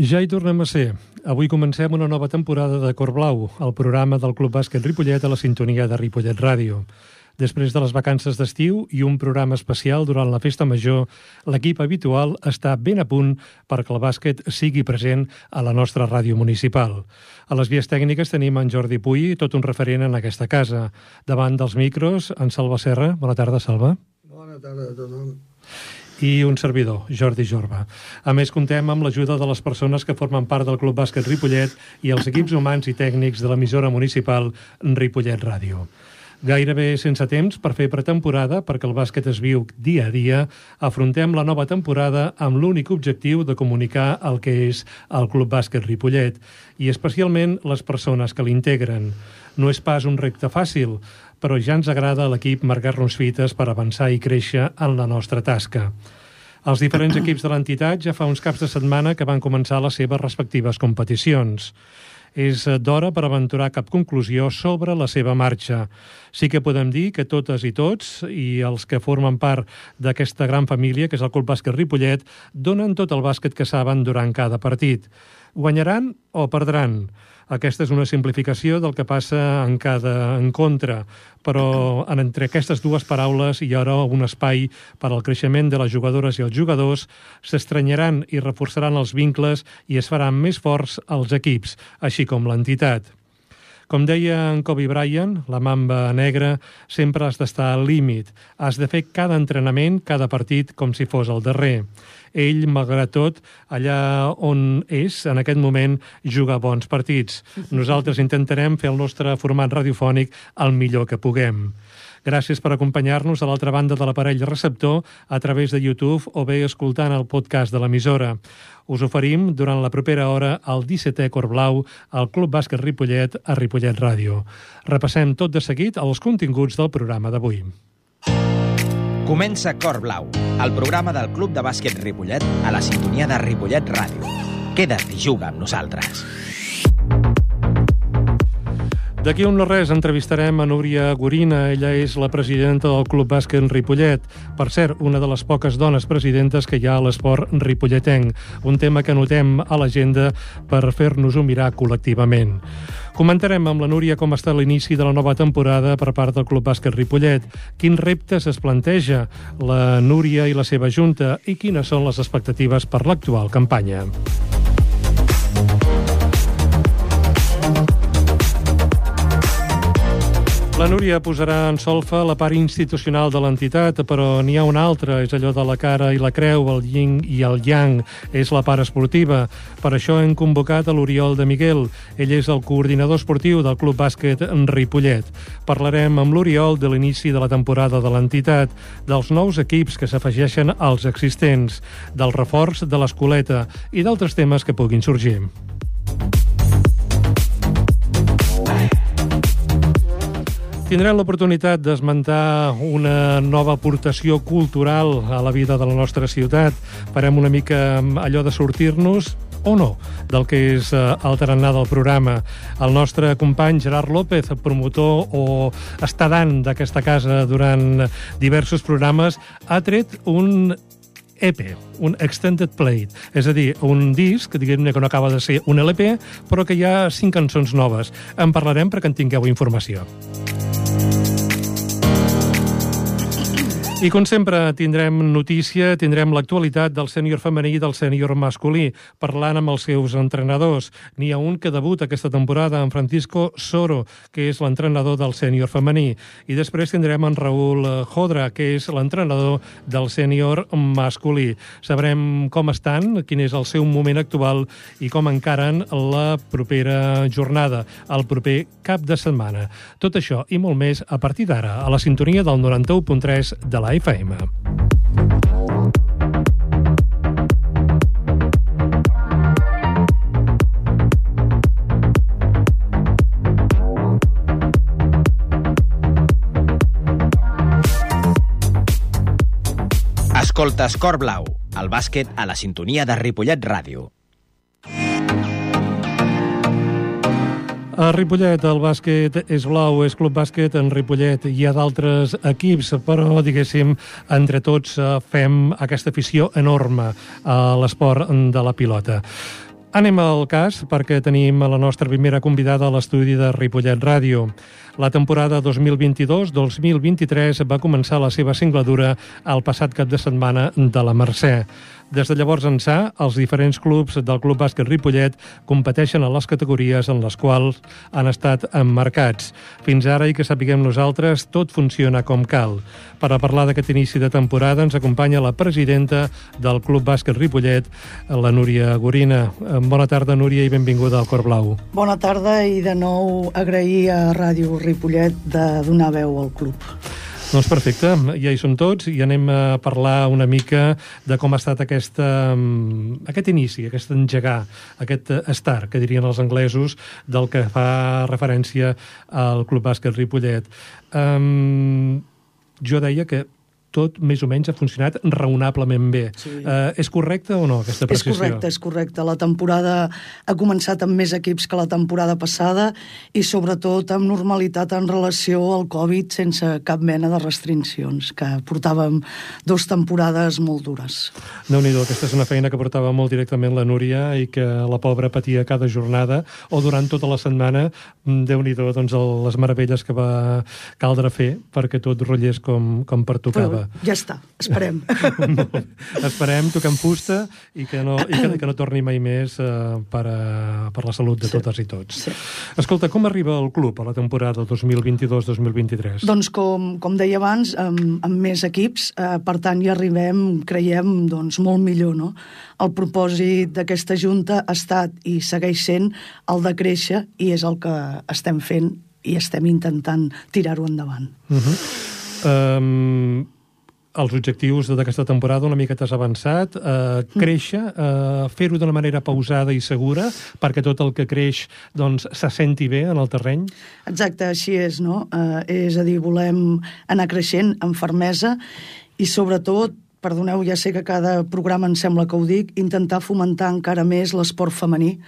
Ja hi tornem a ser. Avui comencem una nova temporada de Cor Blau, el programa del Club Bàsquet Ripollet a la sintonia de Ripollet Ràdio. Després de les vacances d'estiu i un programa especial durant la festa major, l'equip habitual està ben a punt perquè el bàsquet sigui present a la nostra ràdio municipal. A les vies tècniques tenim en Jordi Puy, tot un referent en aquesta casa. Davant dels micros, en Salva Serra. Bona tarda, Salva. Bona tarda a tothom i un servidor, Jordi Jorba. A més, contem amb l'ajuda de les persones que formen part del Club Bàsquet Ripollet i els equips humans i tècnics de l'emissora municipal Ripollet Ràdio. Gairebé sense temps per fer pretemporada, perquè el bàsquet es viu dia a dia, afrontem la nova temporada amb l'únic objectiu de comunicar el que és el Club Bàsquet Ripollet i especialment les persones que l'integren. No és pas un repte fàcil, però ja ens agrada a l'equip marcar-nos fites per avançar i créixer en la nostra tasca. Els diferents equips de l'entitat ja fa uns caps de setmana que van començar les seves respectives competicions és d'hora per aventurar cap conclusió sobre la seva marxa. Sí que podem dir que totes i tots, i els que formen part d'aquesta gran família, que és el Club Bàsquet Ripollet, donen tot el bàsquet que saben durant cada partit. Guanyaran o perdran? Aquesta és una simplificació del que passa en cada encontre, però en entre aquestes dues paraules hi haurà un espai per al creixement de les jugadores i els jugadors, s'estranyaran i reforçaran els vincles i es faran més forts els equips, així com l'entitat. Com deia en Kobe Bryant, la mamba negra, sempre has d'estar al límit. Has de fer cada entrenament, cada partit, com si fos el darrer ell, malgrat tot, allà on és, en aquest moment, juga bons partits. Nosaltres intentarem fer el nostre format radiofònic el millor que puguem. Gràcies per acompanyar-nos a l'altra banda de l'aparell receptor a través de YouTube o bé escoltant el podcast de l'emissora. Us oferim durant la propera hora el 17è Cor Blau al Club Bàsquet Ripollet a Ripollet Ràdio. Repassem tot de seguit els continguts del programa d'avui. Comença Cor Blau, el programa del Club de Bàsquet Ripollet a la sintonia de Ripollet Ràdio. Queda't i juga amb nosaltres. D'aquí un no res entrevistarem a Núria Gorina. Ella és la presidenta del Club Bàsquet Ripollet. Per cert, una de les poques dones presidentes que hi ha a l'esport ripolletenc. Un tema que notem a l'agenda per fer-nos-ho mirar col·lectivament. Comentarem amb la Núria com està l'inici de la nova temporada per part del Club Bàsquet Ripollet, quins reptes es planteja la Núria i la seva junta i quines són les expectatives per l'actual campanya. La Núria posarà en solfa la part institucional de l'entitat, però n'hi ha una altra, és allò de la cara i la creu, el yin i el yang, és la part esportiva. Per això hem convocat a l'Oriol de Miguel. Ell és el coordinador esportiu del Club Bàsquet Ripollet. Parlarem amb l'Oriol de l'inici de la temporada de l'entitat, dels nous equips que s'afegeixen als existents, del reforç de l'escoleta i d'altres temes que puguin sorgir. Tindrem l'oportunitat d'esmentar una nova aportació cultural a la vida de la nostra ciutat. Farem una mica allò de sortir-nos o no del que és eh, el tarannà del programa. El nostre company Gerard López, promotor o estadant d'aquesta casa durant diversos programes, ha tret un EP, un Extended Play, és a dir, un disc, diguem-ne que no acaba de ser un LP, però que hi ha cinc cançons noves. En parlarem perquè en tingueu informació. I com sempre tindrem notícia, tindrem l'actualitat del sènior femení i del sènior masculí, parlant amb els seus entrenadors. N'hi ha un que debuta aquesta temporada, en Francisco Soro, que és l'entrenador del sènior femení. I després tindrem en Raül Jodra, que és l'entrenador del sènior masculí. Sabrem com estan, quin és el seu moment actual i com encaren la propera jornada, el proper cap de setmana. Tot això i molt més a partir d'ara, a la sintonia del 91.3 de la FM. Escoltes Cor Blau, el bàsquet a la sintonia de Ripollet Ràdio. A Ripollet el bàsquet és blau, és club bàsquet en Ripollet. Hi ha d'altres equips, però, diguéssim, entre tots eh, fem aquesta afició enorme a l'esport de la pilota. Anem al cas perquè tenim a la nostra primera convidada a l'estudi de Ripollet Ràdio. La temporada 2022-2023 va començar la seva singladura el passat cap de setmana de la Mercè. Des de llavors ençà, els diferents clubs del Club Bàsquet Ripollet competeixen en les categories en les quals han estat emmarcats. Fins ara, i que sapiguem nosaltres, tot funciona com cal. Per a parlar d'aquest inici de temporada ens acompanya la presidenta del Club Bàsquet Ripollet, la Núria Gorina. Bona tarda, Núria, i benvinguda al Cor Blau. Bona tarda i de nou agrair a Ràdio Ripollet de donar veu al club. Doncs perfecte, ja hi som tots i anem a parlar una mica de com ha estat aquesta, mm, aquest inici, aquest engegar, aquest estar, que dirien els anglesos, del que fa referència al Club Bàsquet Ripollet. Um, jo deia que tot més o menys ha funcionat raonablement bé. Sí. Uh, és correcte o no, aquesta precisió? És correcte, és correcte. La temporada ha començat amb més equips que la temporada passada i sobretot amb normalitat en relació al Covid sense cap mena de restriccions, que portàvem dues temporades molt dures. déu nhi aquesta és una feina que portava molt directament la Núria i que la pobra patia cada jornada o durant tota la setmana, mm, déu nhi doncs, les meravelles que va caldre fer perquè tot rotllés com, com pertocava. Però ja està, esperem. esperem, toquem fusta i que no, i que, que no torni mai més uh, per, a, per la salut de sí. totes i tots. Sí. Escolta, com arriba el club a la temporada 2022-2023? Doncs com, com deia abans, amb, amb més equips, uh, per tant hi arribem, creiem, doncs, molt millor, no? El propòsit d'aquesta Junta ha estat i segueix sent el de créixer i és el que estem fent i estem intentant tirar-ho endavant. Uh -huh. um, els objectius d'aquesta temporada una mica t'has avançat, eh, créixer, eh, fer-ho d'una manera pausada i segura, perquè tot el que creix doncs, se senti bé en el terreny? Exacte, així és, no? Eh, és a dir, volem anar creixent amb fermesa i sobretot perdoneu, ja sé que cada programa em sembla que ho dic, intentar fomentar encara més l'esport femení,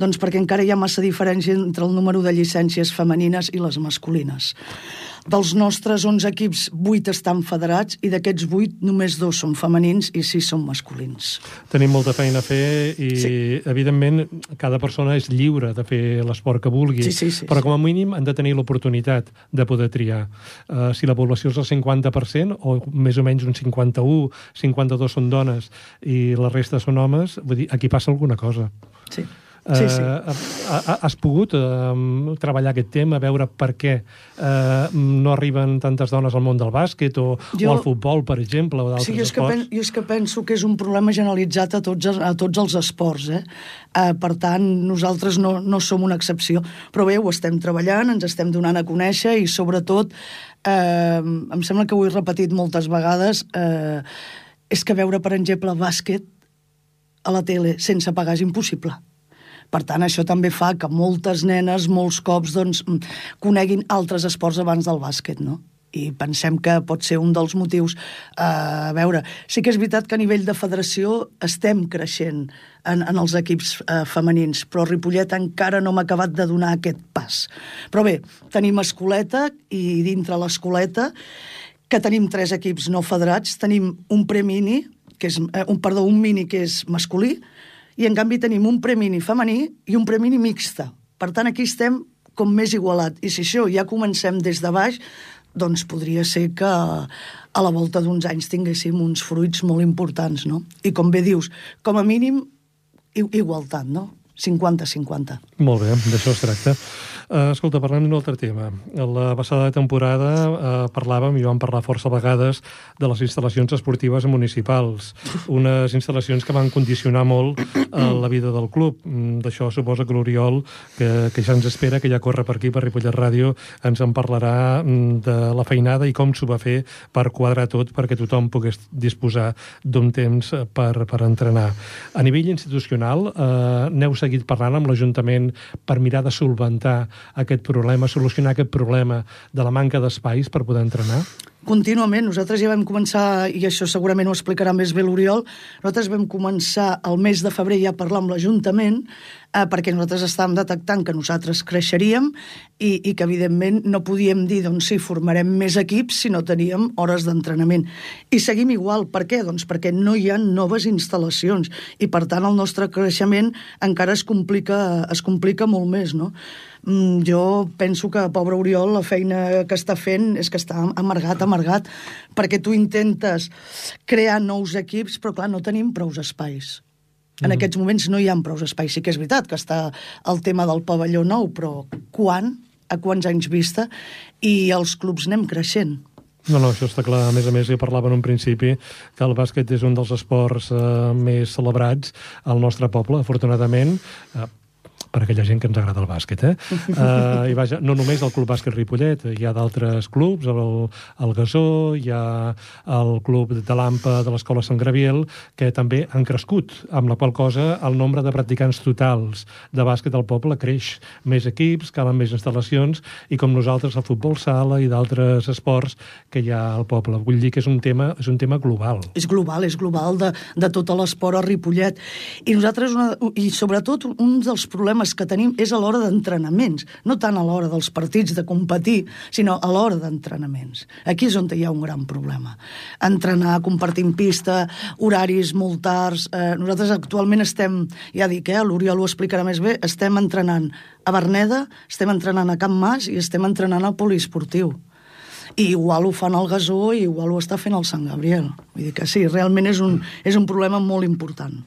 doncs perquè encara hi ha massa diferència entre el número de llicències femenines i les masculines. Dels nostres 11 equips, 8 estan federats i d'aquests 8 només dos són femenins i 6 són masculins. Tenim molta feina a fer i, sí. evidentment, cada persona és lliure de fer l'esport que vulgui, sí, sí, sí, però com a mínim han de tenir l'oportunitat de poder triar. Uh, si la població és el 50%, o més o menys un 51, 52 són dones i la resta són homes, vull dir, aquí passa alguna cosa. Sí. Sí, sí. Uh, has pogut uh, treballar aquest tema, veure per què uh, no arriben tantes dones al món del bàsquet o, jo, o al futbol, per exemple, o d'altres sí, jo és esports? Que pen, jo és que penso que és un problema generalitzat a tots, a tots els esports. Eh? Uh, per tant, nosaltres no, no som una excepció. Però bé, ho estem treballant, ens estem donant a conèixer i, sobretot, uh, em sembla que ho he repetit moltes vegades, uh, és que veure, per exemple, bàsquet a la tele sense pagar és impossible per tant, això també fa que moltes nenes, molts cops, doncs, coneguin altres esports abans del bàsquet, no? i pensem que pot ser un dels motius. Uh, a veure, sí que és veritat que a nivell de federació estem creixent en, en els equips uh, femenins, però Ripollet encara no m'ha acabat de donar aquest pas. Però bé, tenim escoleta i dintre l'escoleta que tenim tres equips no federats, tenim un premini, que és, uh, un, perdó, un mini que és masculí, i en canvi tenim un premini femení i un premini mixta. Per tant, aquí estem com més igualat. I si això ja comencem des de baix, doncs podria ser que a la volta d'uns anys tinguéssim uns fruits molt importants, no? I com bé dius, com a mínim, igualtat, no? 50-50. Molt bé, d'això es tracta. Uh, escolta, parlem d'un altre tema. La passada temporada uh, parlàvem, i vam parlar força vegades, de les instal·lacions esportives municipals. Unes instal·lacions que van condicionar molt uh, la vida del club. Mm, d'això suposa que l'Oriol, que, que ja ens espera, que ja corre per aquí, per Ripollet Ràdio, ens en parlarà mm, de la feinada i com s'ho va fer per quadrar tot perquè tothom pogués disposar d'un temps per, per entrenar. A nivell institucional, uh, n'heu seguit parlant amb l'Ajuntament per mirar de solventar aquest problema, solucionar aquest problema de la manca d'espais per poder entrenar? Contínuament. Nosaltres ja vam començar, i això segurament ho explicarà més bé l'Oriol, nosaltres vam començar el mes de febrer ja a parlar amb l'Ajuntament eh, perquè nosaltres estàvem detectant que nosaltres creixeríem i, i que, evidentment, no podíem dir, doncs sí, formarem més equips si no teníem hores d'entrenament. I seguim igual. Per què? Doncs perquè no hi ha noves instal·lacions i, per tant, el nostre creixement encara es complica, es complica molt més, no? Mm, jo penso que, pobre Oriol, la feina que està fent és que està amargat, amargat, perquè tu intentes crear nous equips, però clar, no tenim prous espais. En mm. aquests moments no hi ha prous espais. Sí que és veritat que està el tema del pavelló nou, però quan, a quants anys vista, i els clubs anem creixent. No, no, això està clar. A més a més, ja parlava en un principi que el bàsquet és un dels esports eh, més celebrats al nostre poble, afortunadament. Eh, per aquella gent que ens agrada el bàsquet, eh? Uh, I vaja, no només el Club Bàsquet Ripollet, hi ha d'altres clubs, el, el Gasó, hi ha el Club de l'AMPA de l'Escola Sant Graviel, que també han crescut, amb la qual cosa el nombre de practicants totals de bàsquet al poble creix. Més equips, calen més instal·lacions, i com nosaltres el futbol sala i d'altres esports que hi ha al poble. Vull dir que és un tema, és un tema global. És global, és global de, de tot l'esport a Ripollet. I nosaltres, una, i sobretot, un dels problemes problemes que tenim és a l'hora d'entrenaments, no tant a l'hora dels partits de competir, sinó a l'hora d'entrenaments. Aquí és on hi ha un gran problema. Entrenar, compartint pista, horaris molt tards... Eh, nosaltres actualment estem, ja dic, eh, l'Oriol ho explicarà més bé, estem entrenant a Berneda, estem entrenant a Camp Mas i estem entrenant al poliesportiu i igual ho fan al Gasó i igual ho està fent el Sant Gabriel. Vull dir que sí, realment és un, és un problema molt important.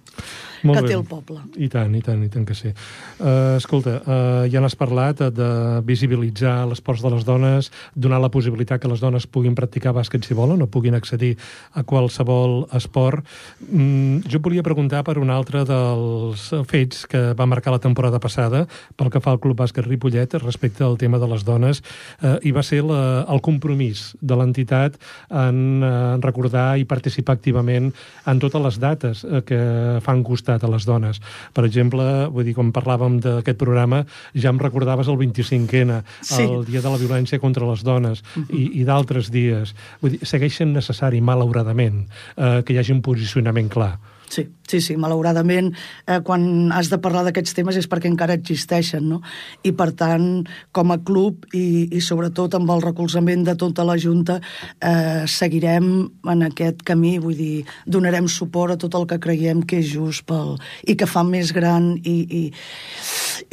Molt que bé. té el poble. I tant, i tant, i tant que sí. Uh, escolta, uh, ja n'has parlat de visibilitzar l'esports de les dones, donar la possibilitat que les dones puguin practicar bàsquet si volen o puguin accedir a qualsevol esport. Mm, jo volia preguntar per un altre dels fets que va marcar la temporada passada pel que fa al Club Bàsquet Ripollet respecte al tema de les dones uh, i va ser la, el compromís de l'entitat en, uh, en recordar i participar activament en totes les dates uh, que fan costat costat a les dones. Per exemple, vull dir, quan parlàvem d'aquest programa, ja em recordaves el 25N, sí. el Dia de la Violència contra les Dones, uh -huh. i, i d'altres dies. Vull dir, segueix sent necessari, malauradament, eh, que hi hagi un posicionament clar. Sí, sí, sí, malauradament, eh, quan has de parlar d'aquests temes és perquè encara existeixen, no? I, per tant, com a club i, i sobretot amb el recolzament de tota la Junta, eh, seguirem en aquest camí, vull dir, donarem suport a tot el que creiem que és just pel, i que fa més gran i, i,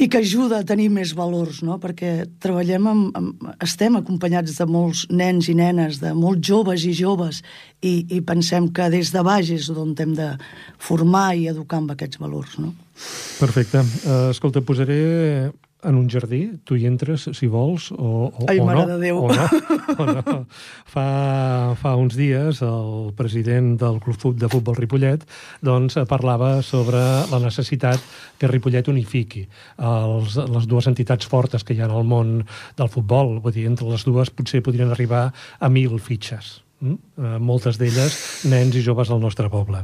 i que ajuda a tenir més valors, no? Perquè treballem amb, amb, estem acompanyats de molts nens i nenes, de molts joves i joves, i, i pensem que des de baix és on hem de formar i educar amb aquests valors, no? Perfecte. Uh, escolta, posaré en un jardí, tu hi entres si vols o, o, Ai, o no. de Déu. O no, o no. Fa, fa uns dies el president del Club de Futbol Ripollet doncs, parlava sobre la necessitat que Ripollet unifiqui els, les dues entitats fortes que hi ha en el món del futbol. Vull dir, entre les dues potser podrien arribar a mil fitxes. Mm? Eh, moltes d'elles nens i joves del nostre poble.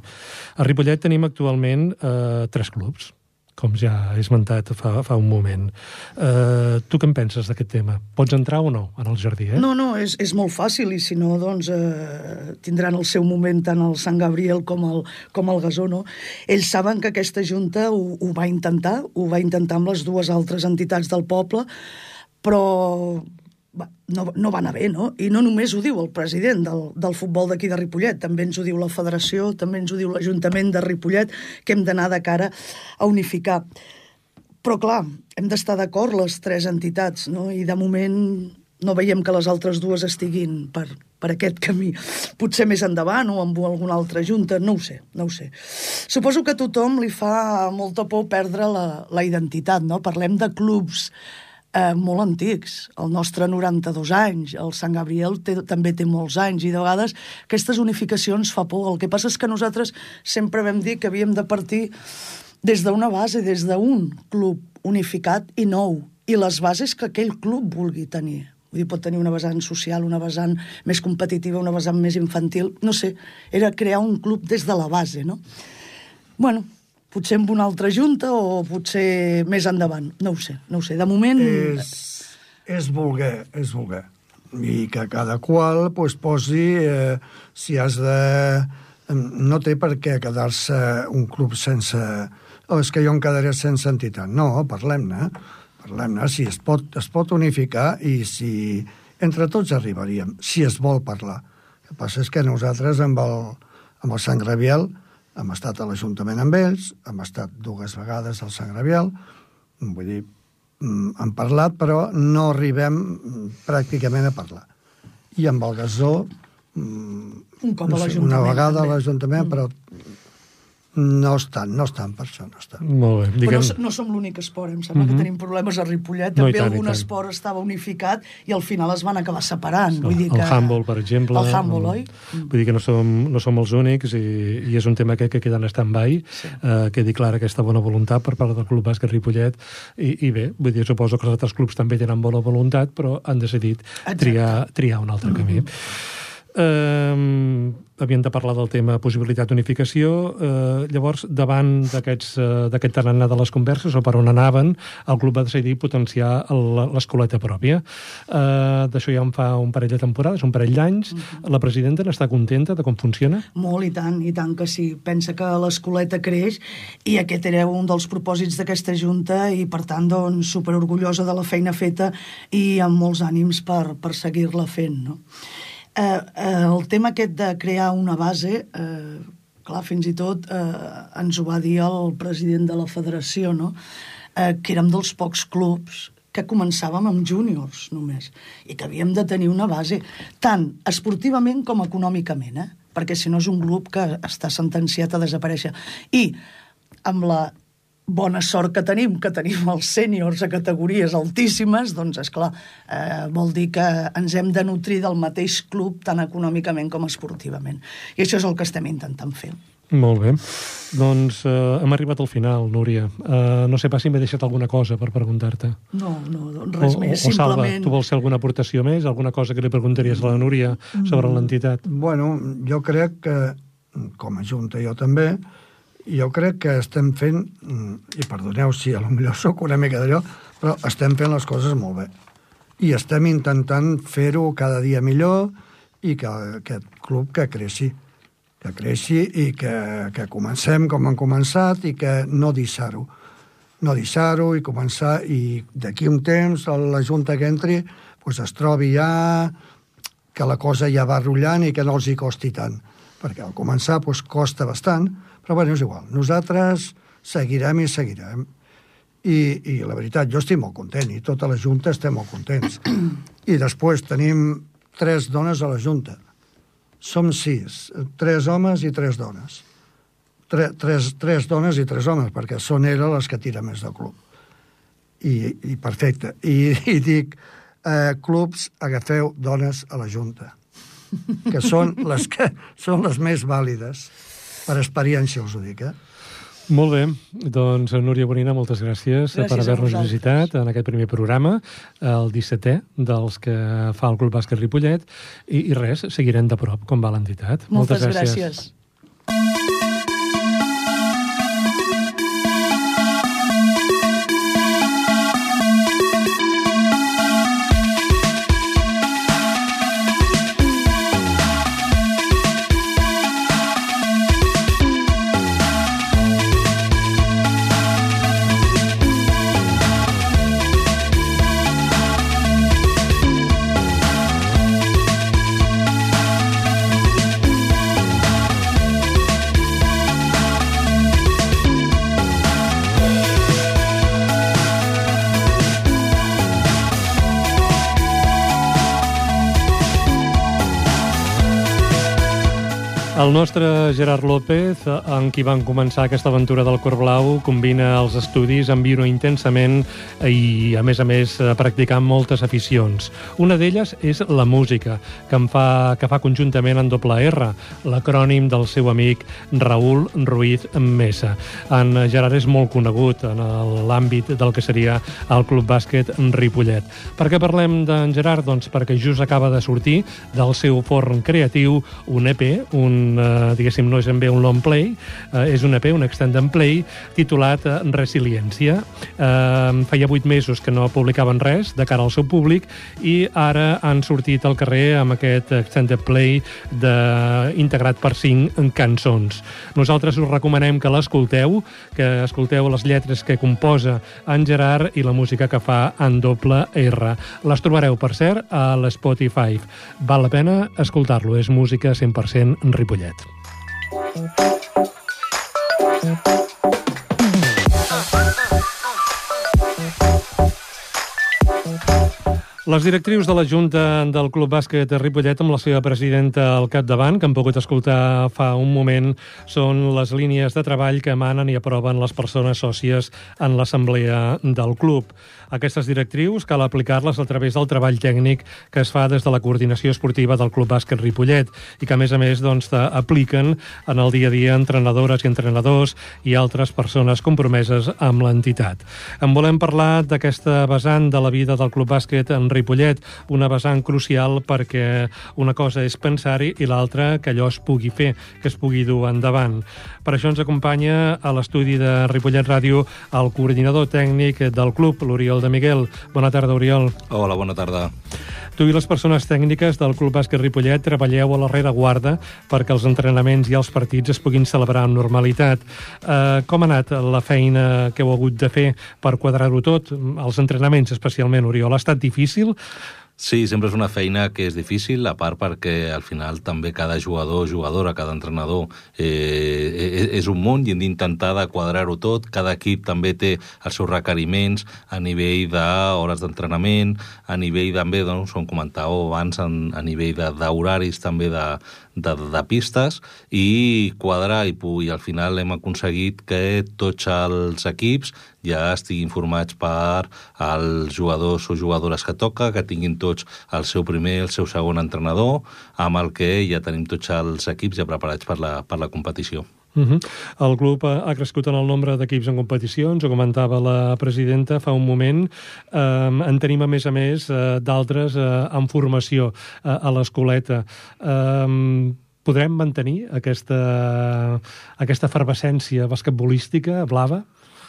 A Ripollet tenim actualment eh, tres clubs, com ja he esmentat fa, fa un moment. Eh, tu què en penses d'aquest tema? Pots entrar o no en el jardí, eh? No, no, és, és molt fàcil i si no, doncs eh, tindran el seu moment tant el Sant Gabriel com el, com el Gasó, no? Ells saben que aquesta Junta ho, ho va intentar, ho va intentar amb les dues altres entitats del poble, però no, no va anar bé, no? I no només ho diu el president del, del futbol d'aquí de Ripollet, també ens ho diu la federació, també ens ho diu l'Ajuntament de Ripollet, que hem d'anar de cara a unificar. Però, clar, hem d'estar d'acord les tres entitats, no? I de moment no veiem que les altres dues estiguin per, per aquest camí. Potser més endavant o amb alguna altra junta, no ho sé, no ho sé. Suposo que a tothom li fa molta por perdre la, la identitat, no? Parlem de clubs eh, molt antics. El nostre 92 anys, el Sant Gabriel té, també té molts anys, i de vegades aquestes unificacions fa por. El que passa és que nosaltres sempre vam dir que havíem de partir des d'una base, des d'un club unificat i nou, i les bases que aquell club vulgui tenir. Vull dir, pot tenir una vessant social, una vessant més competitiva, una vessant més infantil, no sé, era crear un club des de la base, no? Bueno, potser amb una altra junta o potser més endavant. No ho sé, no ho sé. De moment... És, és voler, és voler. I que cada qual pues, posi, eh, si has de... No té per què quedar-se un club sense oh, és que jo em quedaré sense entitat. No, parlem-ne, parlem-ne, si es pot, es pot unificar i si entre tots arribaríem, si es vol parlar. El que passa és que nosaltres amb el, amb el Sant Graviel hem estat a l'Ajuntament amb ells, hem estat dues vegades al Sant Graviel, vull dir, mm, hem parlat, però no arribem mm, pràcticament a parlar. I amb el gasó, mm, Un cop a l'Ajuntament, una vegada a també. l'Ajuntament, però no estan, no estan per això, no estan. Molt bé. Però Diguem... no, no som l'únic esport, em sembla mm -hmm. que tenim problemes a Ripollet. No, També tant, i algun tant. esport estava unificat i al final es van acabar separant. No, Vull dir el que... handball, per exemple. El handball, oi? Vull dir que no som, no som els únics i, i és un tema que, que queda en stand-by, Sí. eh, quedi clara aquesta bona voluntat per part del Club Bàsquet Ripollet i, i bé, vull dir, suposo que els altres clubs també tenen bona voluntat, però han decidit Exacte. triar, triar un altre camí. Eh, havíem de parlar del tema possibilitat d'unificació. Eh, llavors, davant eh, d'aquest tarannà de les converses, o per on anaven, el club va decidir potenciar l'escoleta pròpia. Eh, D'això ja en fa un parell de temporades, un parell d'anys. La presidenta n'està contenta de com funciona? Molt, i tant, i tant que sí. Pensa que l'escoleta creix i aquest era un dels propòsits d'aquesta Junta i, per tant, doncs, superorgullosa de la feina feta i amb molts ànims per, per seguir-la fent, no? Eh, eh, el tema aquest de crear una base, eh, clar, fins i tot eh, ens ho va dir el president de la federació, no? eh, que érem dels pocs clubs que començàvem amb júniors només i que havíem de tenir una base tant esportivament com econòmicament, eh? perquè si no és un club que està sentenciat a desaparèixer. I amb la bona sort que tenim, que tenim els sèniors a categories altíssimes, doncs, és clar, eh, vol dir que ens hem de nutrir del mateix club tant econòmicament com esportivament. I això és el que estem intentant fer. Molt bé. Doncs eh, hem arribat al final, Núria. Eh, no sé pas si m'he deixat alguna cosa per preguntar-te. No, no, doncs res o, més, o, o Salva, simplement... tu vols fer alguna aportació més? Alguna cosa que li preguntaries a la Núria sobre l'entitat? Bueno, jo crec que, com a Junta jo també, jo crec que estem fent, mm, i perdoneu si a lo millor sóc una mica d'allò, però estem fent les coses molt bé. I estem intentant fer-ho cada dia millor i que aquest club que creixi, que creixi i que, que comencem com han començat i que no deixar-ho. No deixar-ho i començar i d'aquí un temps la Junta que entri pues, es trobi ja que la cosa ja va rotllant i que no els hi costi tant. Perquè al començar pues, costa bastant, però bueno, és igual. Nosaltres seguirem i seguirem. I, I la veritat, jo estic molt content i tota la Junta estem molt contents. I després tenim tres dones a la Junta. Som sis, tres homes i tres dones. Tre, tres, tres dones i tres homes, perquè són elles les que tiren més del club. I, i perfecte. I, i dic, eh, clubs, agafeu dones a la Junta, que són les que són les més vàlides. Per experiència us ho dic, eh? Molt bé, doncs Núria Bonina, moltes gràcies, Gràcies per haver-nos visitat en aquest primer programa, el 17è dels que fa el Club Bàsquet Ripollet, i, i res, seguirem de prop com va l'entitat. Moltes, gràcies. El nostre Gerard López, amb qui van començar aquesta aventura del Cor Blau, combina els estudis amb viure intensament i, a més a més, eh, practicant moltes aficions. Una d'elles és la música, que, em fa, que fa conjuntament en doble R, l'acrònim del seu amic Raül Ruiz Mesa. En Gerard és molt conegut en l'àmbit del que seria el Club Bàsquet Ripollet. Per què parlem d'en Gerard? Doncs perquè just acaba de sortir del seu forn creatiu un EP, un, eh, diguéssim, no és ben bé un long play, eh, és un EP, un extended play, titulat eh, Resiliència. Eh, feia vuit mesos que no publicaven res de cara al seu públic i ara han sortit al carrer amb aquest extended play de, integrat per cinc cançons. Nosaltres us recomanem que l'escolteu, que escolteu les lletres que composa en Gerard i la música que fa en doble R. Les trobareu, per cert, a l'Spotify. Val la pena escoltar-lo, és música 100% Ripollet. Les directrius de la Junta del Club Bàsquet de Ripollet amb la seva presidenta al capdavant, que han pogut escoltar fa un moment, són les línies de treball que emanen i aproven les persones sòcies en l'assemblea del club. Aquestes directrius cal aplicar-les a través del treball tècnic que es fa des de la coordinació esportiva del Club Bàsquet Ripollet i que, a més a més, doncs, apliquen en el dia a dia entrenadores i entrenadors i altres persones compromeses amb l'entitat. En volem parlar d'aquesta vessant de la vida del Club Bàsquet en Ripollet, una vessant crucial perquè una cosa és pensar-hi i l'altra que allò es pugui fer, que es pugui dur endavant. Per això ens acompanya a l'estudi de Ripollet Ràdio el coordinador tècnic del club, l'Oriol Oriol de Miguel. Bona tarda, Oriol. Hola, bona tarda. Tu i les persones tècniques del Club Bàsquet Ripollet treballeu a la rereguarda perquè els entrenaments i els partits es puguin celebrar amb normalitat. Eh, com ha anat la feina que heu hagut de fer per quadrar-ho tot? Els entrenaments, especialment, Oriol, ha estat difícil? Sí, sempre és una feina que és difícil, a part perquè al final també cada jugador jugadora, cada entrenador eh, és un món i hem d'intentar de quadrar-ho tot. Cada equip també té els seus requeriments a nivell d'hores d'entrenament, a nivell també, doncs, com comentàveu abans, a nivell d'horaris també de, de, de pistes i quadrar i, i al final hem aconseguit que tots els equips ja estiguin formats per els jugadors o jugadores que toca, que tinguin tots el seu primer, el seu segon entrenador, amb el que ja tenim tots els equips ja preparats per la, per la competició. Uh -huh. El club ha crescut en el nombre d'equips en competicions, ho comentava la presidenta fa un moment. Eh, en tenim, a més a més, eh, d'altres eh, en formació eh, a l'escoleta. Eh, podrem mantenir aquesta, aquesta efervescència basquetbolística blava?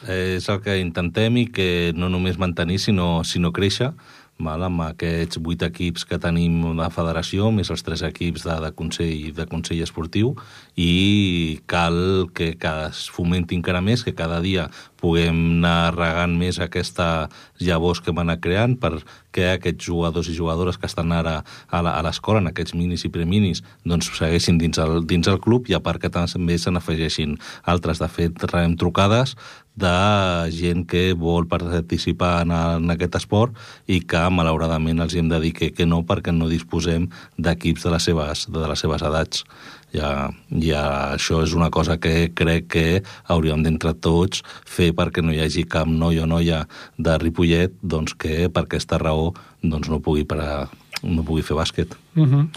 És el que intentem i que no només mantenir, sinó, sinó créixer val? amb aquests vuit equips que tenim de federació, més els tres equips de, de, consell, de consell esportiu, i cal que, que es fomenti encara més, que cada dia puguem anar regant més aquesta llavors que van anar creant perquè aquests jugadors i jugadores que estan ara a l'escola, en aquests minis i preminis, doncs segueixin dins el, dins el club i a part que també se n'afegeixin altres. De fet, rebem trucades de gent que vol participar en, en aquest esport i que malauradament els hem de dir que, que no perquè no disposem d'equips de, les seves, de les seves edats. Ja, ja això és una cosa que crec que hauríem d'entre tots fer perquè no hi hagi cap noi o noia de Ripollet doncs que per aquesta raó doncs no pugui parar no pugui fer bàsquet. Uh -huh.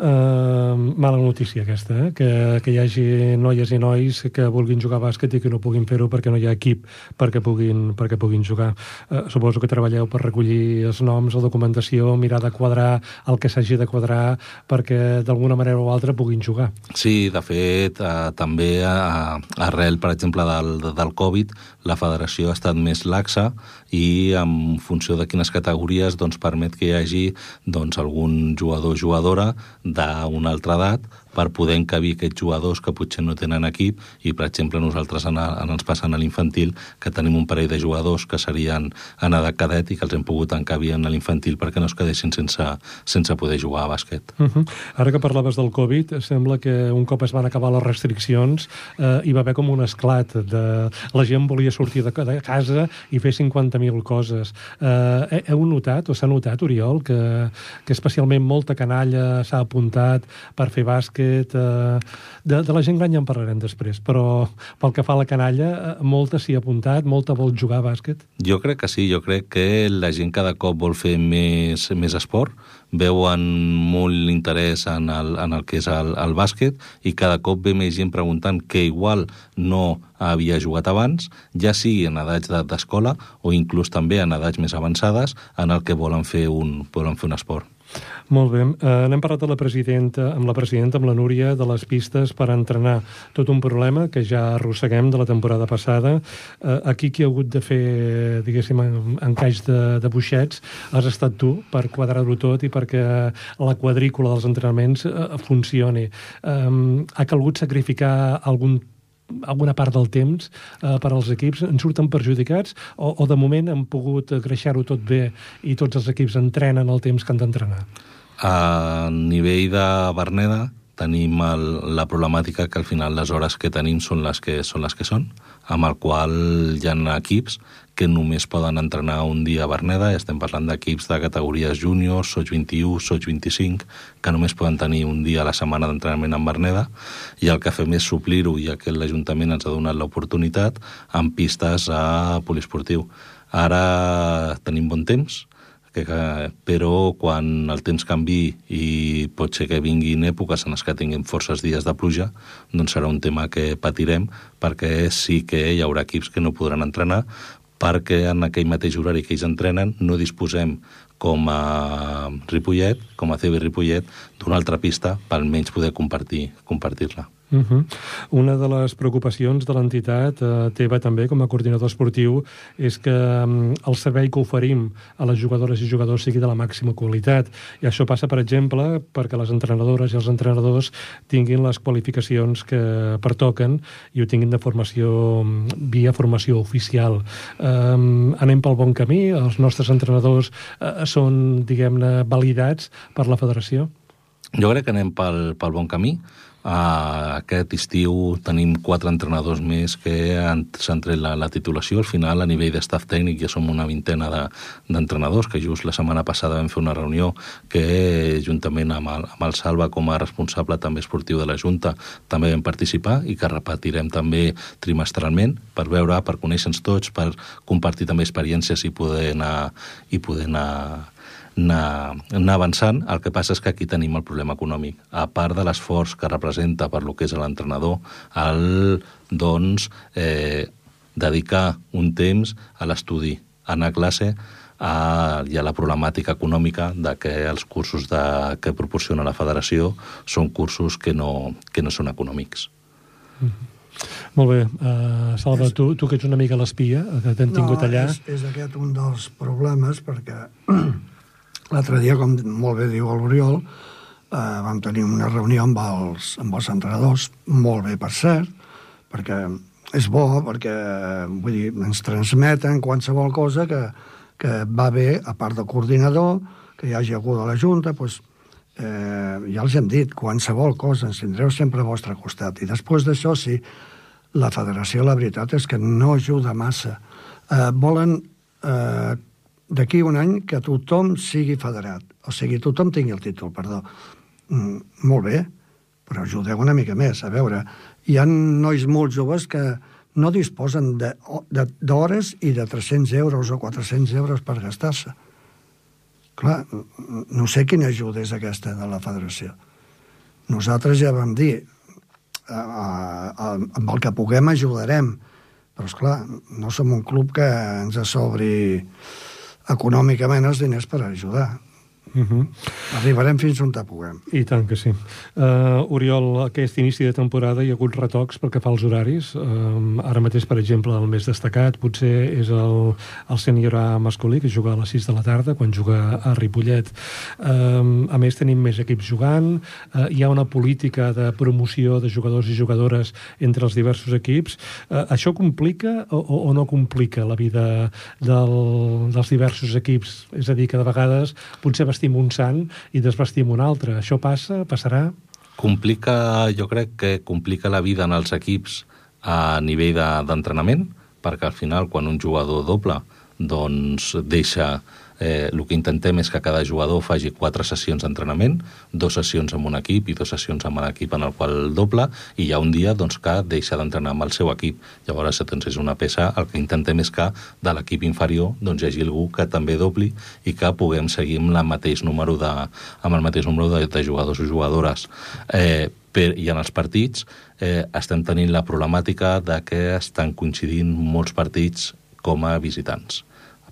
uh, mala notícia aquesta, eh? que, que hi hagi noies i nois que vulguin jugar a bàsquet i que no puguin fer-ho perquè no hi ha equip perquè puguin, perquè puguin jugar. Uh, suposo que treballeu per recollir els noms, la documentació, mirar de quadrar el que s'hagi de quadrar perquè d'alguna manera o altra puguin jugar. Sí, de fet, uh, també uh, arrel, per exemple, del, del Covid, la federació ha estat més laxa i en funció de quines categories doncs, permet que hi hagi doncs, algun jugador o jugadora d'una altra edat per poder encabir aquests jugadors que potser no tenen equip i, per exemple, nosaltres en, en ens passant a l'infantil que tenim un parell de jugadors que serien en edat cadet i que els hem pogut encabir en l'infantil perquè no es quedessin sense, sense poder jugar a bàsquet. Uh -huh. Ara que parlaves del Covid, sembla que un cop es van acabar les restriccions eh, hi va haver com un esclat de... la gent volia sortir de, de casa i fer 50.000 coses. Eh, heu notat o s'ha notat, Oriol, que, que especialment molta canalla s'ha apuntat per fer bàsquet bàsquet... Eh, de, de la gent gran ja en parlarem després, però pel que fa a la canalla, eh, molta s'hi ha apuntat, molta vol jugar a bàsquet? Jo crec que sí, jo crec que la gent cada cop vol fer més, més esport, veuen molt interès en el, en el que és el, el bàsquet i cada cop ve més gent preguntant que igual no havia jugat abans, ja sigui en edats d'escola o inclús també en edats més avançades en el que volen fer un, volen fer un esport. Molt bé. Uh, n'hem parlat de la presidenta, amb la presidenta, amb la Núria, de les pistes per entrenar. Tot un problema que ja arrosseguem de la temporada passada. Uh, aquí qui ha hagut de fer, diguéssim, en, encaix de, de buixets has estat tu per quadrar-ho tot i perquè la quadrícula dels entrenaments uh, funcioni. Um, ha calgut sacrificar algun alguna part del temps eh, per als equips en surten perjudicats o, o de moment han pogut creixer-ho tot bé i tots els equips entrenen el temps que han d'entrenar? A nivell de Berneda tenim el, la problemàtica que al final les hores que tenim són les que són, les que són amb el qual hi ha equips que només poden entrenar un dia a Berneda, estem parlant d'equips de categories júniors, Soig 21, Soig 25, que només poden tenir un dia a la setmana d'entrenament en Berneda, i el que fem és suplir-ho, ja que l'Ajuntament ens ha donat l'oportunitat, amb pistes a poliesportiu. Ara tenim bon temps, que, que, però quan el temps canvi i pot ser que vinguin èpoques en les que tinguem forces dies de pluja, doncs serà un tema que patirem perquè sí que hi haurà equips que no podran entrenar perquè en aquell mateix horari que ells entrenen no disposem com a Ripollet, com a CB Ripollet, d'una altra pista per almenys poder compartir-la. Compartir Uh -huh. Una de les preocupacions de l'entitat eh, teva també com a coordinador esportiu és que um, el servei que oferim a les jugadores i jugadors sigui de la màxima qualitat i això passa, per exemple, perquè les entrenadores i els entrenadors tinguin les qualificacions que pertoquen i ho tinguin de formació via formació oficial. Um, anem pel bon camí? Els nostres entrenadors uh, són, diguem-ne, validats per la federació? Jo crec que anem pel, pel bon camí Uh, aquest estiu tenim quatre entrenadors més que s'han tret la, la titulació. Al final, a nivell d'estaf tècnic, ja som una vintena d'entrenadors, de, que just la setmana passada vam fer una reunió que, juntament amb el, amb el Salva, com a responsable també esportiu de la Junta, també vam participar i que repetirem també trimestralment per veure, per conèixer-nos tots, per compartir també experiències i poder anar, i poder anar anar, anar avançant. El que passa és que aquí tenim el problema econòmic. A part de l'esforç que representa per lo que és l'entrenador, el, doncs, eh, dedicar un temps a l'estudi, anar a classe, a, hi ha la problemàtica econòmica de que els cursos de, que proporciona la federació són cursos que no, que no són econòmics. Mm -hmm. Molt bé. Uh, Salva, és... tu, tu que ets una mica l'espia, que t'hem no, tingut allà... És, és aquest un dels problemes, perquè L'altre dia, com molt bé diu l'Oriol, eh, vam tenir una reunió amb els, amb els entrenadors, molt bé, per cert, perquè és bo, perquè vull dir, ens transmeten qualsevol cosa que, que va bé, a part del coordinador, que hi hagi algú de la Junta, doncs, eh, ja els hem dit, qualsevol cosa, ens tindreu sempre al vostre costat. I després d'això, sí, la federació, la veritat és que no ajuda massa. Eh, volen eh, d'aquí un any que tothom sigui federat, o sigui, tothom tingui el títol, perdó. Mm, molt bé, però ajudeu una mica més. A veure, hi ha nois molt joves que no disposen d'hores i de 300 euros o 400 euros per gastar-se. Clar, no sé quina ajuda és aquesta de la federació. Nosaltres ja vam dir, amb el que puguem ajudarem, però, és clar no som un club que ens sobri econòmicament els diners per ajudar. Uh -huh. Arribarem fins on puguem. I tant que sí. Uh, Oriol, aquest inici de temporada hi ha hagut retocs pel que fa als horaris. Uh, ara mateix, per exemple, el més destacat potser és el, el sènior A masculí, que juga a les 6 de la tarda, quan juga a Ripollet. Uh, a més, tenim més equips jugant. Uh, hi ha una política de promoció de jugadors i jugadores entre els diversos equips. Uh, això complica o, o no complica la vida del, dels diversos equips? És a dir, que de vegades potser vestim un sant i desvestim un altre. Això passa? Passarà? Complica, jo crec que complica la vida en els equips a nivell d'entrenament, de, perquè al final, quan un jugador doble doncs deixa eh, el que intentem és que cada jugador faci quatre sessions d'entrenament, dues sessions amb un equip i dues sessions amb l'equip en el qual doble, i hi ha un dia doncs, que deixa d'entrenar amb el seu equip. Llavors, doncs, és una peça, el que intentem és que de l'equip inferior doncs, hi hagi algú que també dobli i que puguem seguir amb, el mateix número de, amb el mateix número de, de jugadors o jugadores. Eh, per, I en els partits eh, estem tenint la problemàtica de que estan coincidint molts partits com a visitants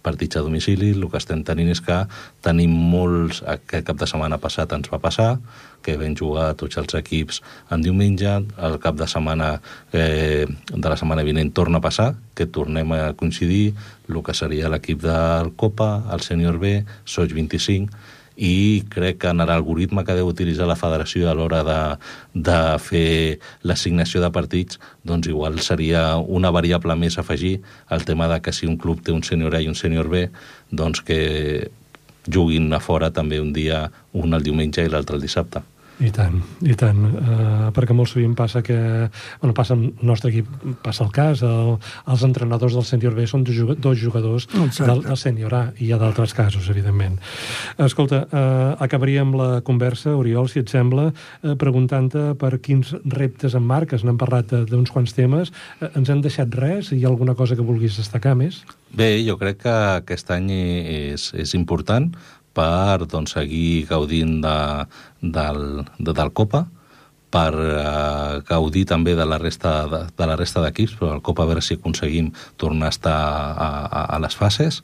partits a domicili, el que estem tenint és que tenim molts... Aquest cap de setmana passat ens va passar, que vam jugar tots els equips en diumenge, el cap de setmana eh, de la setmana vinent torna a passar, que tornem a coincidir, el que seria l'equip del Copa, el Sènior B, Soig 25, i crec que en l'algoritme que deu utilitzar la federació a l'hora de, de fer l'assignació de partits, doncs igual seria una variable més a afegir el tema de que si un club té un sènior A i un sènior B, doncs que juguin a fora també un dia, un el diumenge i l'altre el dissabte. I tant, i tant, uh, perquè molt sovint passa que, bueno, passa el nostre equip, passa el cas, el, els entrenadors del sènior B són dos, dos jugadors del, del sènior A, i hi ha d'altres casos, evidentment. Escolta, uh, acabaríem la conversa, Oriol, si et sembla, uh, preguntant-te per quins reptes en marques, n'hem parlat d'uns quants temes, uh, ens han deixat res? Hi ha alguna cosa que vulguis destacar més? Bé, jo crec que aquest any és, és important, per doncs, seguir gaudint de, del, de, del Copa, per eh, gaudir també de la resta de, de la resta d'equips, però el Copa a veure si aconseguim tornar a estar a, a, a les fases.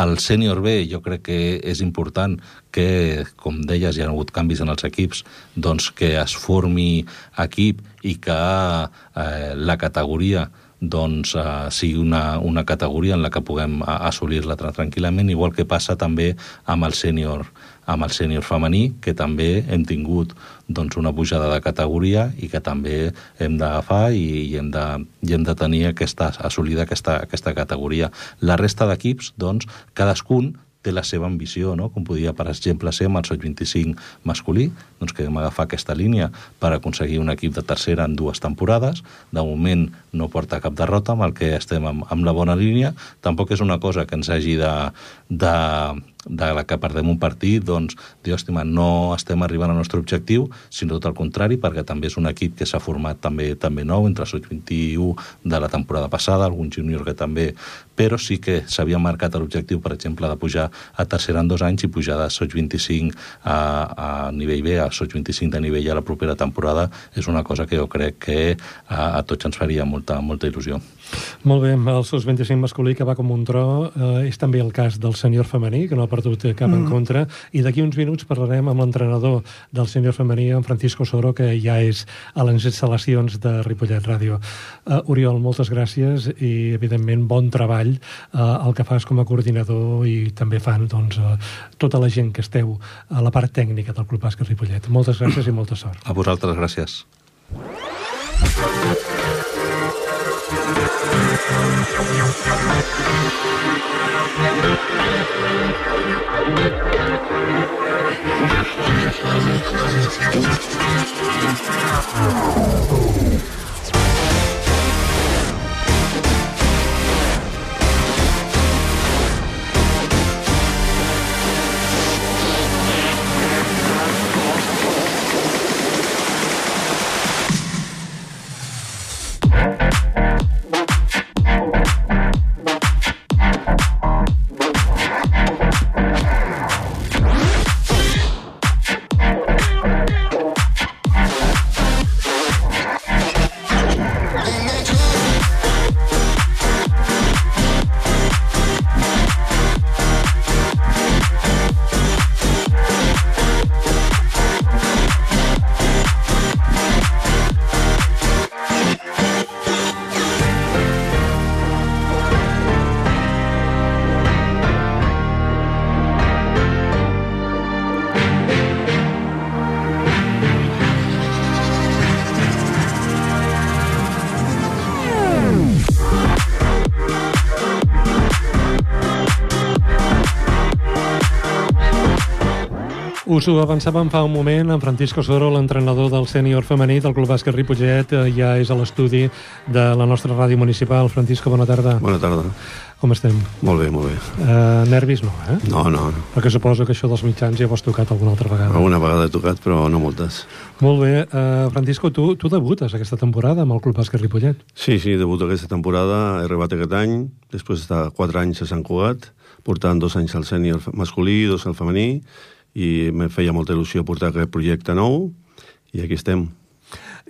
El sènior B jo crec que és important que, com deies, hi ha hagut canvis en els equips, doncs que es formi equip i que eh, la categoria doncs, eh, sigui una, una categoria en la que puguem assolir-la tranquil·lament, igual que passa també amb el sènior amb el sènior femení, que també hem tingut doncs, una pujada de categoria i que també hem d'agafar i, i, hem de, i hem de tenir aquesta, assolida aquesta, aquesta categoria. La resta d'equips, doncs, cadascun té la seva ambició, no? com podia, per exemple, ser amb el Soig 25 masculí, doncs que hem agafar aquesta línia per aconseguir un equip de tercera en dues temporades. De moment no porta cap derrota, amb el que estem amb, amb la bona línia. Tampoc és una cosa que ens hagi de, de, de la que perdem un partit, doncs, dir, hòstima, no estem arribant al nostre objectiu, sinó tot el contrari, perquè també és un equip que s'ha format també també nou, entre els 21 de la temporada passada, algun júnior que també, però sí que s'havia marcat l'objectiu, per exemple, de pujar a tercera en dos anys i pujar de Soig 25 a, a nivell B a Soig 25 de nivell a la propera temporada és una cosa que jo crec que a, a tots ens faria molta, molta il·lusió. Molt bé, el SOS 25 masculí que va com un tro eh, és també el cas del sènior femení, que no perdut cap mm. en contra, i d'aquí uns minuts parlarem amb l'entrenador del sènior femení, en Francisco Soro, que ja és a les instal·lacions de Ripollet Ràdio. Uh, Oriol, moltes gràcies i, evidentment, bon treball uh, el que fas com a coordinador i també fan doncs, uh, tota la gent que esteu a la part tècnica del Club Bàsquet Ripollet. Moltes gràcies i molta sort. A vosaltres, gràcies. Oh. Us ho avançàvem fa un moment, en Francisco Soro, l'entrenador del sènior femení del Club Bàsquet Ripollet, eh, ja és a l'estudi de la nostra ràdio municipal. Francisco, bona tarda. Bona tarda. Com estem? Molt bé, molt bé. Uh, nervis no, eh? No, no, no. Perquè suposo que això dels mitjans ja ho has tocat alguna altra vegada. Alguna vegada he tocat, però no moltes. Molt bé. Uh, Francisco, tu, tu debutes aquesta temporada amb el Club Bàsquet Ripollet? Sí, sí, debuto aquesta temporada. He arribat aquest any, després de quatre anys a Sant Cugat, portant dos anys al sènior masculí, dos al femení, i me feia molta il·lusió portar aquest projecte nou i aquí estem.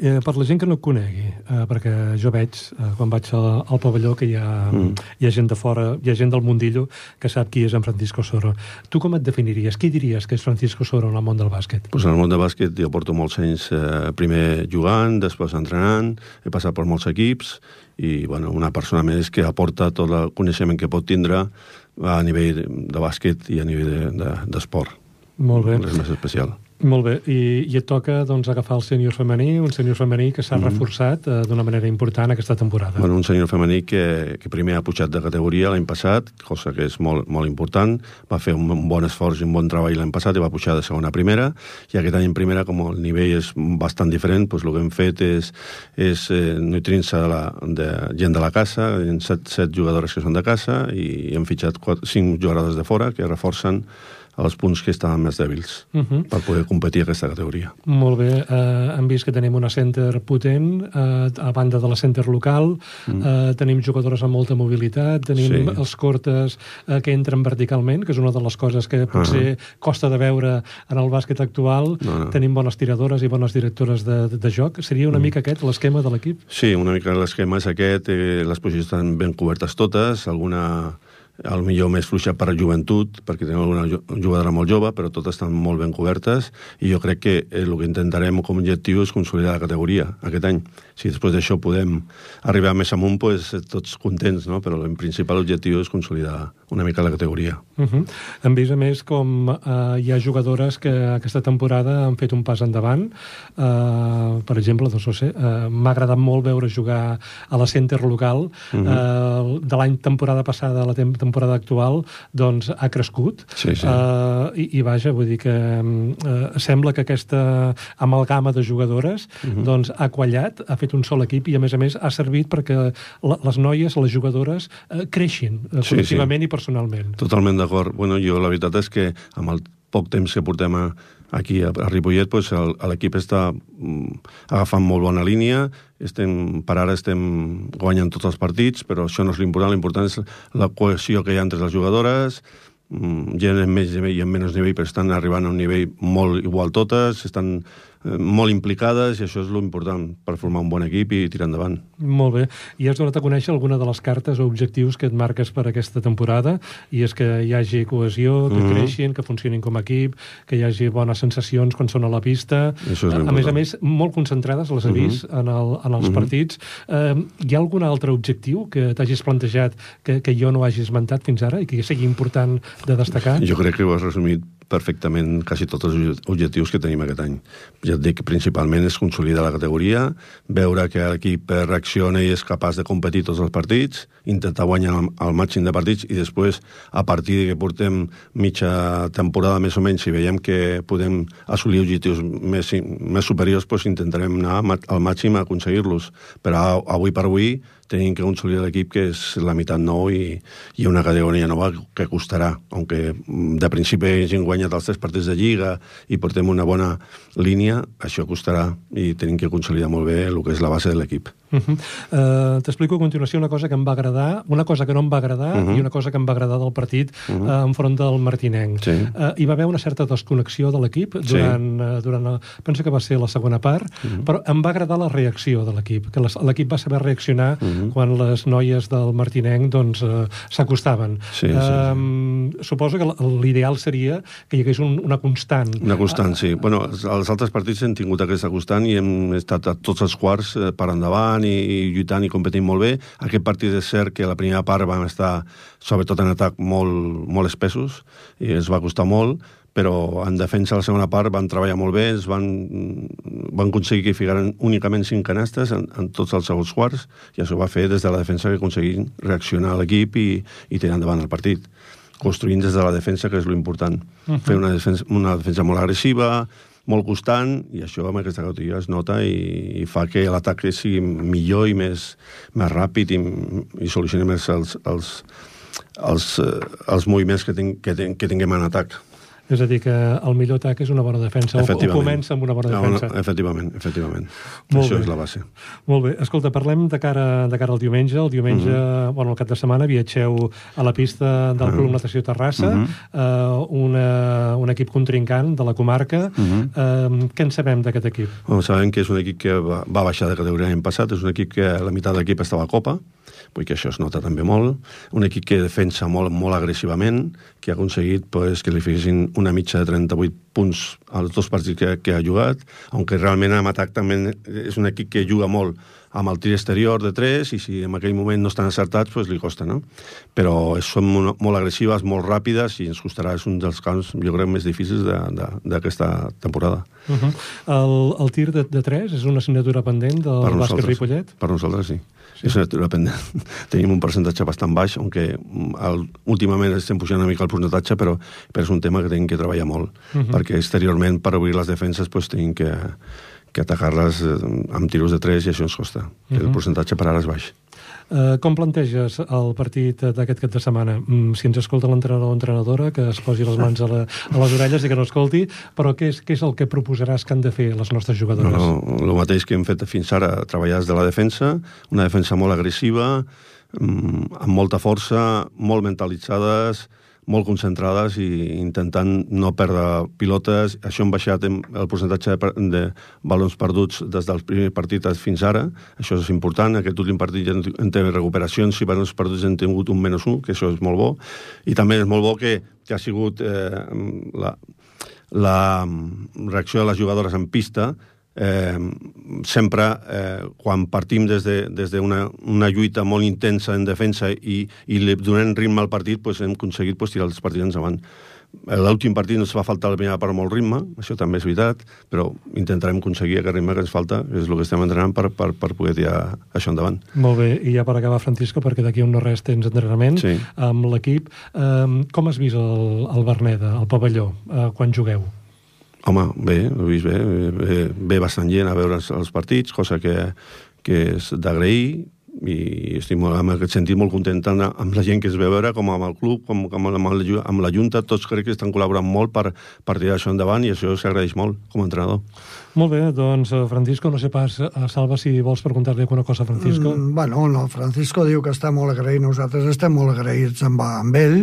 Eh, per la gent que no et conegui, eh, perquè jo veig, eh, quan vaig al, al pavelló, que hi ha, mm. hi ha gent de fora, hi ha gent del mundillo que sap qui és en Francisco Soro. Tu com et definiries? Qui diries que és Francisco Soro en el món del bàsquet? Pues en el món del bàsquet jo porto molts anys eh, primer jugant, després entrenant, he passat per molts equips i bueno, una persona més que aporta tot el coneixement que pot tindre a nivell de bàsquet i a nivell d'esport. De, Molt bé. Res més especial. Molt bé, I, i et toca doncs, agafar el sènior femení, un sènior femení que s'ha mm -hmm. reforçat eh, d'una manera important aquesta temporada. Bueno, un sènior femení que, que primer ha pujat de categoria l'any passat, cosa que és molt, molt important, va fer un, un bon esforç i un bon treball l'any passat i va pujar de segona a primera, i aquest any en primera, com el nivell és bastant diferent, doncs el que hem fet és, és eh, nutrint-se de, la, de gent de la casa, set, set jugadores que són de casa, i hem fitxat quatre, cinc jugadores de fora que reforcen els punts que estaven més dèbils uh -huh. per poder competir aquesta categoria. Molt bé. Uh, hem vist que tenim una center potent uh, a banda de la center local. Uh, uh, tenim jugadores amb molta mobilitat, tenim sí. els cortes uh, que entren verticalment, que és una de les coses que potser uh -huh. costa de veure en el bàsquet actual. No, no. Tenim bones tiradores i bones directores de, de, de joc. Seria una uh -huh. mica aquest l'esquema de l'equip? Sí, una mica l'esquema és aquest. Eh, les posicions estan ben cobertes totes. Alguna el millor més fluixa per a joventut, perquè tenim alguna jugadora molt jove, però totes estan molt ben cobertes, i jo crec que el que intentarem com a objectiu és consolidar la categoria aquest any. Si després d'això podem arribar més amunt, pues, tots contents, no? però el principal objectiu és consolidar una mica la categoria. Uh -huh. Hem vist, a més, com uh, hi ha jugadores que aquesta temporada han fet un pas endavant. Uh, per exemple, doncs, no sé, uh, m'ha agradat molt veure jugar a la center local. Uh -huh. uh, de l'any temporada passada a la temporada temporada actual doncs, ha crescut sí, sí. Uh, i, i vaja, vull dir que uh, sembla que aquesta amalgama de jugadores uh mhm. -huh. doncs, ha quallat, ha fet un sol equip i a més a més ha servit perquè la, les noies, les jugadores uh, creixin uh, sí, col·lectivament sí. i personalment. Totalment d'acord. Bueno, jo la veritat és que amb el poc temps que portem a, aquí a, Ripollet pues, l'equip està mm, agafant molt bona línia, estem, per ara estem guanyant tots els partits, però això no és l'important, l'important és la cohesió que hi ha entre les jugadores, mm, hi ha més nivell i en menys nivell, però estan arribant a un nivell molt igual totes, estan molt implicades i això és l'important per formar un bon equip i tirar endavant. Molt bé. I has donat a conèixer alguna de les cartes o objectius que et marques per aquesta temporada i és que hi hagi cohesió, que mm -hmm. creixin, que funcionin com a equip, que hi hagi bones sensacions quan són a la pista. Això és a, a més a més, molt concentrades, les he vist, mm -hmm. en, el, en els mm -hmm. partits. Eh, hi ha algun altre objectiu que t'hagis plantejat que, que jo no hagi esmentat fins ara i que sigui important de destacar? Jo crec que ho has resumit perfectament quasi tots els objectius que tenim aquest any. Ja et dic, principalment és consolidar la categoria, veure que l'equip reacciona i és capaç de competir tots els partits, intentar guanyar el, màxim de partits i després, a partir de que portem mitja temporada més o menys, si veiem que podem assolir objectius més, més superiors, doncs intentarem anar al màxim a aconseguir-los. Però avui per avui tenim que consolidar l'equip que és la meitat nou i, i una categoria nova que costarà, aunque de principi hagin guanyat els tres partits de Lliga i portem una bona línia, això costarà i tenim que consolidar molt bé el que és la base de l'equip. Uh -huh. uh, T'explico a continuació una cosa que em va agradar, una cosa que no em va agradar uh -huh. i una cosa que em va agradar del partit uh -huh. uh, enfront del Martinenc. Sí. Uh, hi va haver una certa desconnexió de l'equip durant, sí. uh, durant la, penso que va ser la segona part, uh -huh. però em va agradar la reacció de l'equip, que l'equip va saber reaccionar uh -huh. Quan les noies del Martinenc doncs, uh, s'acostaven. Sí, sí, uh, sí. Suposo que l'ideal seria que hi hagués un, una constant. Una constant, sí. Bueno, els altres partits hem tingut aquesta constant i hem estat a tots els quarts eh, per endavant i, i lluitant i competint molt bé. Aquest partit és cert que la primera part vam estar, sobretot en atac, molt, molt espessos i ens va costar molt, però en defensa la segona part van treballar molt bé, es van, van aconseguir que figaren únicament cinc canastes en, en tots els segons quarts, i això va fer des de la defensa que aconseguim reaccionar l'equip i, i tirar endavant el partit construint des de la defensa, que és l'important. Uh -huh. Fer una defensa, una defensa molt agressiva, molt constant, i això amb aquesta categoria es nota i, i fa que l'atac sigui millor i més, més ràpid i, i solucioni més els, els, els, eh, els moviments que, ten, que, ten, que tinguem en atac. És a dir, que el millor atac és una bona defensa, o, o comença amb una bona defensa. No, no, efectivament, efectivament. Molt Això bé. és la base. Molt bé. Escolta, parlem de cara, de cara al diumenge. El diumenge, uh -huh. bueno, el cap de setmana, viatgeu a la pista del Club Natació Terrassa, uh -huh. uh, una, un equip contrincant de la comarca. Uh -huh. uh, què en sabem d'aquest equip? Bueno, sabem que és un equip que va, va baixar de categoria l'any passat, és un equip que la meitat de l'equip estava a Copa, vull que això es nota també molt, un equip que defensa molt, molt agressivament, que ha aconseguit pues, que li fessin una mitja de 38 punts als dos partits que, que ha jugat, aunque realment en atac també és un equip que juga molt amb el tir exterior de 3 i si en aquell moment no estan acertats, pues li costa, no? Però són molt, agressives, molt ràpides i ens costarà, és un dels camps, jo crec, més difícils d'aquesta temporada. Uh -huh. el, el tir de, de 3 és una assignatura pendent del Per bàsquet Ripollet? per nosaltres sí. sí. És una assignatura pendent. Tenim un percentatge bastant baix, aunque el, últimament estem pujant una mica el percentatge, però, però és un tema que tenim que treballar molt, uh -huh. perquè exteriorment, per obrir les defenses, pues, tenim que, que atacar-les eh, amb tiros de 3 i això ens costa. Uh -huh. El percentatge per ara és baix. Uh, com planteges el partit d'aquest cap de setmana? Mm, si ens escolta l'entrenador o entrenadora, que es posi les mans a, la, a les orelles i que no escolti, però què és, què és el que proposaràs que han de fer les nostres jugadores? No, no, el mateix que hem fet fins ara, treballar des de la defensa, una defensa molt agressiva, mm, amb molta força, molt mentalitzades, molt concentrades i intentant no perdre pilotes. Això hem baixat el percentatge de, de balons perduts des del primer partit fins ara. Això és important. Aquest últim partit ja en té recuperacions i balons perduts hem tingut un menys un, que això és molt bo. I també és molt bo que, que ha sigut eh, la, la reacció de les jugadores en pista eh, sempre eh, quan partim des d'una de, des de una, una lluita molt intensa en defensa i, i li donem ritme al partit, pues, hem aconseguit pues, tirar els partits endavant. L'últim partit ens va faltar la primera part molt ritme, això també és veritat, però intentarem aconseguir aquest ritme que ens falta, és el que estem entrenant per, per, per poder tirar això endavant. Molt bé, i ja per acabar, Francisco, perquè d'aquí un no res tens entrenament sí. amb l'equip. Um, com has vist el, el Berneda, el pavelló, uh, quan jugueu? Home, bé, ho he vist bé, bé, bé bastant gent a veure els, els partits, cosa que, que és d'agrair, i estic molt, en aquest sentit molt content tant amb la gent que es ve a veure com amb el club, com, com amb, la, amb la Junta, tots crec que estan col·laborant molt per, per tirar això endavant i això s'agraeix molt com a entrenador. Molt bé, doncs Francisco, no sé pas, Salva, si vols preguntar-li alguna cosa a Francisco. Mm, bueno, no, Francisco diu que està molt agraït, nosaltres estem molt agraïts amb, amb ell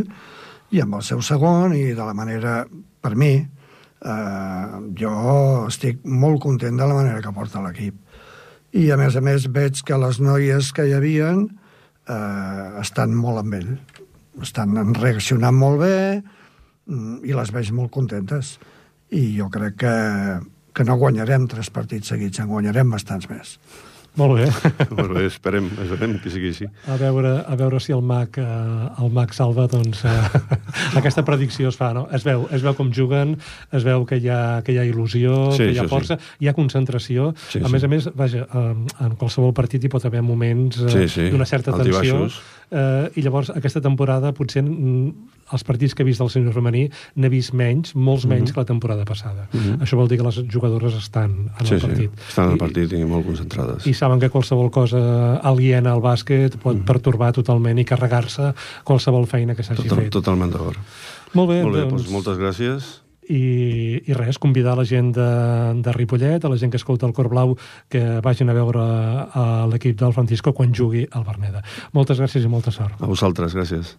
i amb el seu segon i de la manera, per mi, eh, jo estic molt content de la manera que porta l'equip. I a més a més veig que les noies que hi havien eh, estan molt amb ell. Estan reaccionant molt bé mm, i les veig molt contentes. I jo crec que, que no guanyarem tres partits seguits, en guanyarem bastants més molt bé. Molt bé, esperem, esperem que sigui així. A veure, a veure si el mag, eh, el mag salva, doncs, eh, aquesta predicció es fa, no? Es veu, es veu com juguen, es veu que hi ha, que hi ha il·lusió, Sí, que hi ha força, hi ha concentració. Sí, a sí. més a més, vaja, eh, en qualsevol partit hi pot haver moments eh, Sí, sí, d'una certa tensió. altibaixos. Eh, I llavors, aquesta temporada, potser mm, els partits que he vist del senyor romaní n'he vist menys, molts Mhm. menys que la temporada passada. Això vol dir que les jugadores estan en Sí, el partit. sí, estan al I- partit i molt concentrades. i saben que qualsevol cosa aliena al bàsquet pot pertorbar totalment i carregar-se qualsevol feina que s'hagi Total, fet. totalment d'acord. Molt bé, Molt bé, doncs, doncs moltes gràcies. I, i res, convidar la gent de, de Ripollet, a la gent que escolta el Cor Blau, que vagin a veure a l'equip del Francisco quan jugui al Berneda. Moltes gràcies i molta sort. A vosaltres, gràcies.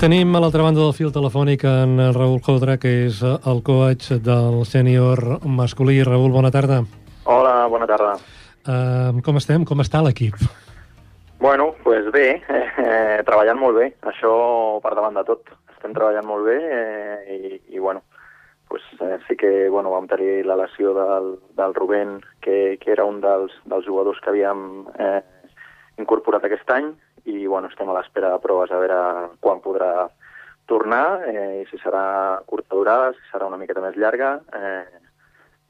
Tenim a l'altra banda del fil telefònic en Raül Jodra, que és el coach del sènior masculí. Raül, bona tarda. Hola, bona tarda. Uh, com estem? Com està l'equip? Bueno, pues bé, eh, treballant molt bé, això per davant de tot. Estem treballant molt bé eh, i, i bueno, pues, eh, sí que bueno, vam tenir la lesió del, del Rubén, que, que era un dels, dels jugadors que havíem eh, incorporat aquest any, i bueno, estem a l'espera de proves a veure quan podrà tornar, eh, i si serà curta durada, si serà una miqueta més llarga, eh,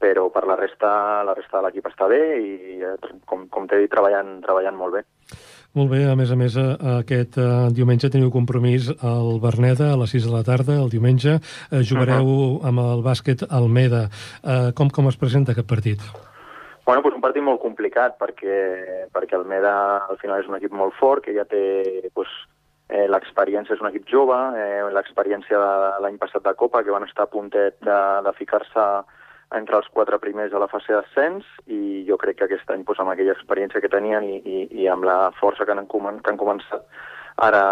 però per la resta, la resta de l'equip està bé i, eh, com, com t'he dit, treballant, treballant molt bé. Molt bé, a més a més, eh, aquest uh, diumenge teniu compromís al Berneda a les 6 de la tarda, el diumenge. Jugareu uh -huh. amb el bàsquet Almeda. Com, com es presenta aquest partit? Bueno, pues un partit molt complicat perquè, perquè Almeda al final és un equip molt fort que ja té pues, eh, l'experiència, és un equip jove, eh, l'experiència de l'any passat de Copa, que van estar a puntet de, de ficar-se entre els quatre primers a la fase d'ascens i jo crec que aquest any, doncs, amb aquella experiència que tenien i, i, i amb la força que han, que han començat ara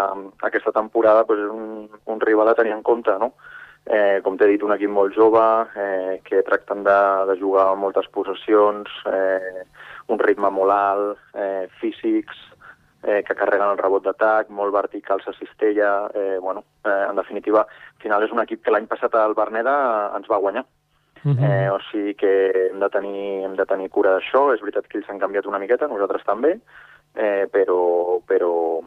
aquesta temporada, doncs, és un, un rival a tenir en compte, no? Eh, com t'he dit, un equip molt jove, eh, que tracten de, de jugar moltes possessions, eh, un ritme molt alt, eh, físics, eh, que carreguen el rebot d'atac, molt verticals a cistella, eh, bueno, eh, en definitiva, al final és un equip que l'any passat al Berneda ens va guanyar. Uh -huh. eh, o sigui que hem de tenir, hem de tenir cura d'això. És veritat que ells han canviat una miqueta, nosaltres també, eh, però, però,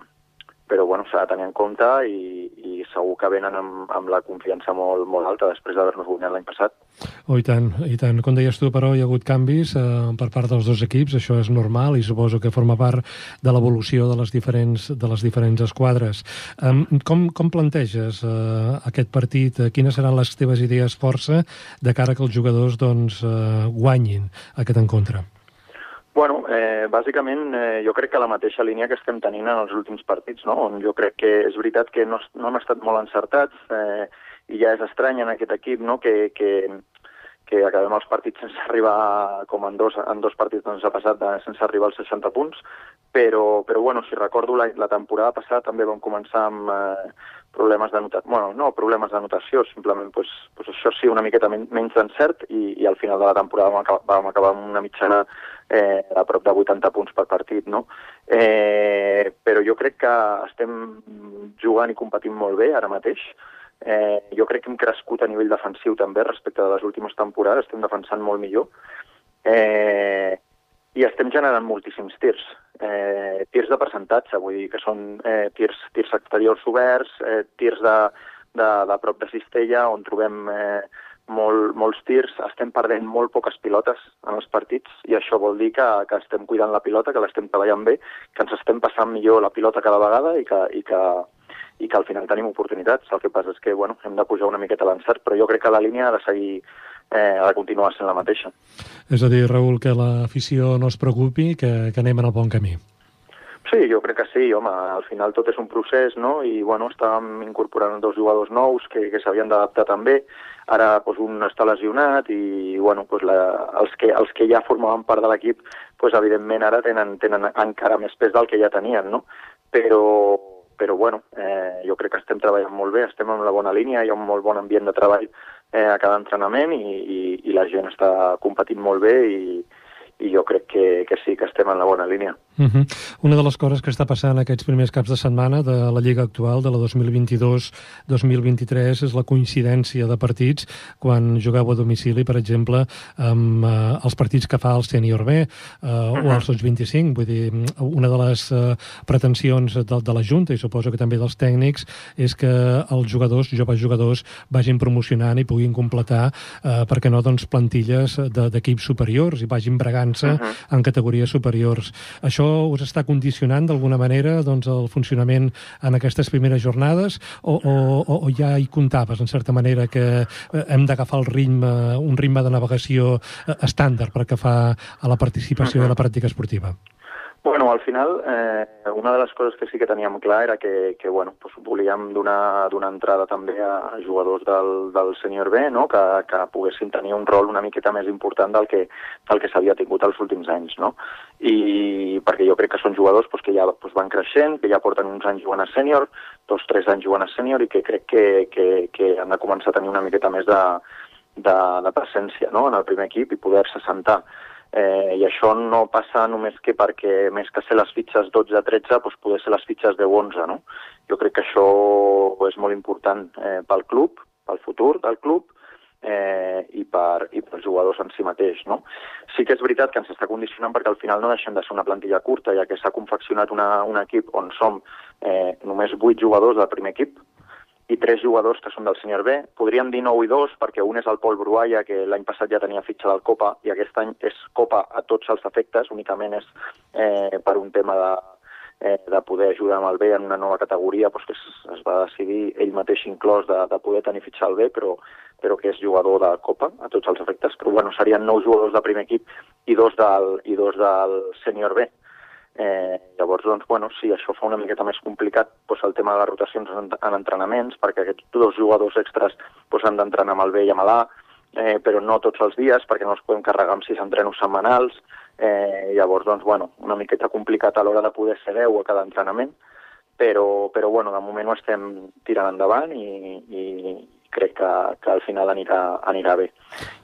però bueno, s'ha de tenir en compte i, i segur que venen amb, amb la confiança molt, molt alta després d'haver-nos guanyat l'any passat. Oh, i tant, i tant. Com deies tu, però, hi ha hagut canvis eh, per part dels dos equips, això és normal i suposo que forma part de l'evolució de, les diferents, de les diferents esquadres. Um, com, com planteges eh, aquest partit? Quines seran les teves idees força de cara que els jugadors doncs, eh, guanyin aquest encontre? Bueno, eh, bàsicament eh, jo crec que la mateixa línia que estem tenint en els últims partits, no? on jo crec que és veritat que no, no hem estat molt encertats eh, i ja és estrany en aquest equip no? que, que, que acabem els partits sense arribar, com en dos, en dos partits ens ha passat, de, sense arribar als 60 punts, però, però bueno, si recordo la, la temporada passada també vam començar amb eh, problemes de notació, bueno, no problemes de notació, simplement pues, pues això sí, una miqueta men menys d'encert i, i al final de la temporada vam acabar, vam acabar amb una mitjana eh, a prop de 80 punts per partit, no? Eh, però jo crec que estem jugant i competint molt bé ara mateix. Eh, jo crec que hem crescut a nivell defensiu també respecte a les últimes temporades, estem defensant molt millor. Eh, i estem generant moltíssims tirs. Eh, tirs de percentatge, vull dir que són eh, tirs, tirs exteriors oberts, eh, tirs de, de, de prop de cistella, on trobem eh, molt, molts tirs, estem perdent molt poques pilotes en els partits i això vol dir que, que estem cuidant la pilota, que l'estem treballant bé, que ens estem passant millor la pilota cada vegada i que, i que, i que al final tenim oportunitats. El que passa és que bueno, hem de pujar una miqueta l'encert, però jo crec que la línia ha de seguir eh, ha de continuar sent la mateixa. És a dir, Raül, que l'afició no es preocupi, que, que anem en el bon camí. Sí, jo crec que sí, home, al final tot és un procés, no? I, bueno, estàvem incorporant dos jugadors nous que, que s'havien d'adaptar també, ara doncs, un està lesionat i, bueno, doncs, la, els, que, els que ja formaven part de l'equip, doncs, evidentment ara tenen, tenen encara més pes del que ja tenien, no? Però, però bueno, eh, jo crec que estem treballant molt bé, estem en la bona línia, hi ha un molt bon ambient de treball eh, a cada entrenament i, i, i la gent està competint molt bé i, i jo crec que, que sí que estem en la bona línia. Uh -huh. Una de les coses que està passant aquests primers caps de setmana de la Lliga actual, de la 2022-2023, és la coincidència de partits quan jugueu a domicili, per exemple, amb uh, els partits que fa el Sènior B uh -huh. o els Sots 25. Vull dir, una de les uh, pretensions de, de la Junta, i suposo que també dels tècnics, és que els jugadors, joves jugadors, vagin promocionant i puguin completar, uh, perquè no, doncs, plantilles d'equips superiors i vagin bregant-se uh -huh. en categories superiors. Això això us està condicionant d'alguna manera doncs, el funcionament en aquestes primeres jornades o, o, o ja hi comptaves, en certa manera, que eh, hem d'agafar el ritme, un ritme de navegació eh, estàndard per que fa a la participació uh -huh. de la pràctica esportiva? Bueno, al final, eh, una de les coses que sí que teníem clar era que, que bueno, pues volíem donar, donar entrada també a jugadors del, del sènior B, no? que, que poguessin tenir un rol una miqueta més important del que, del que s'havia tingut els últims anys. No? I perquè jo crec que són jugadors doncs, que ja doncs, van creixent, que ja porten uns anys jugant a sènior, dos, tres anys jugant a sènior i que crec que, que, que han de començar a tenir una miqueta més de, de, de presència no? en el primer equip i poder-se sentar. Eh, I això no passa només que perquè, més que ser les fitxes 12-13, doncs poder ser les fitxes 10-11, no? Jo crec que això és molt important eh, pel club, pel futur del club, eh, i, per, i pels jugadors en si mateix. No? Sí que és veritat que ens està condicionant perquè al final no deixem de ser una plantilla curta, ja que s'ha confeccionat una, un equip on som eh, només 8 jugadors del primer equip, i tres jugadors que són del sènior B. Podríem dir 9 i 2 perquè un és el Pol Brualla, que l'any passat ja tenia fitxa del Copa i aquest any és Copa a tots els efectes, únicament és eh, per un tema de, eh, de poder ajudar amb el B en una nova categoria doncs que es, es va decidir ell mateix inclòs de, de poder tenir fitxa al B, però, però que és jugador de Copa a tots els efectes. Però bueno, serien nou jugadors de primer equip i dos del, i dos del sènior B. Eh, llavors, doncs, bueno, sí, això fa una miqueta més complicat doncs, el tema de les rotacions en, en entrenaments, perquè aquests dos jugadors extras doncs, han d'entrenar amb el B i amb l'A, eh, però no tots els dies, perquè no els podem carregar amb sis entrenos setmanals. Eh, llavors, doncs, bueno, una miqueta complicat a l'hora de poder ser 10 a cada entrenament, però, però bueno, de moment ho estem tirant endavant i, i, crec que, que al final anirà, anirà bé.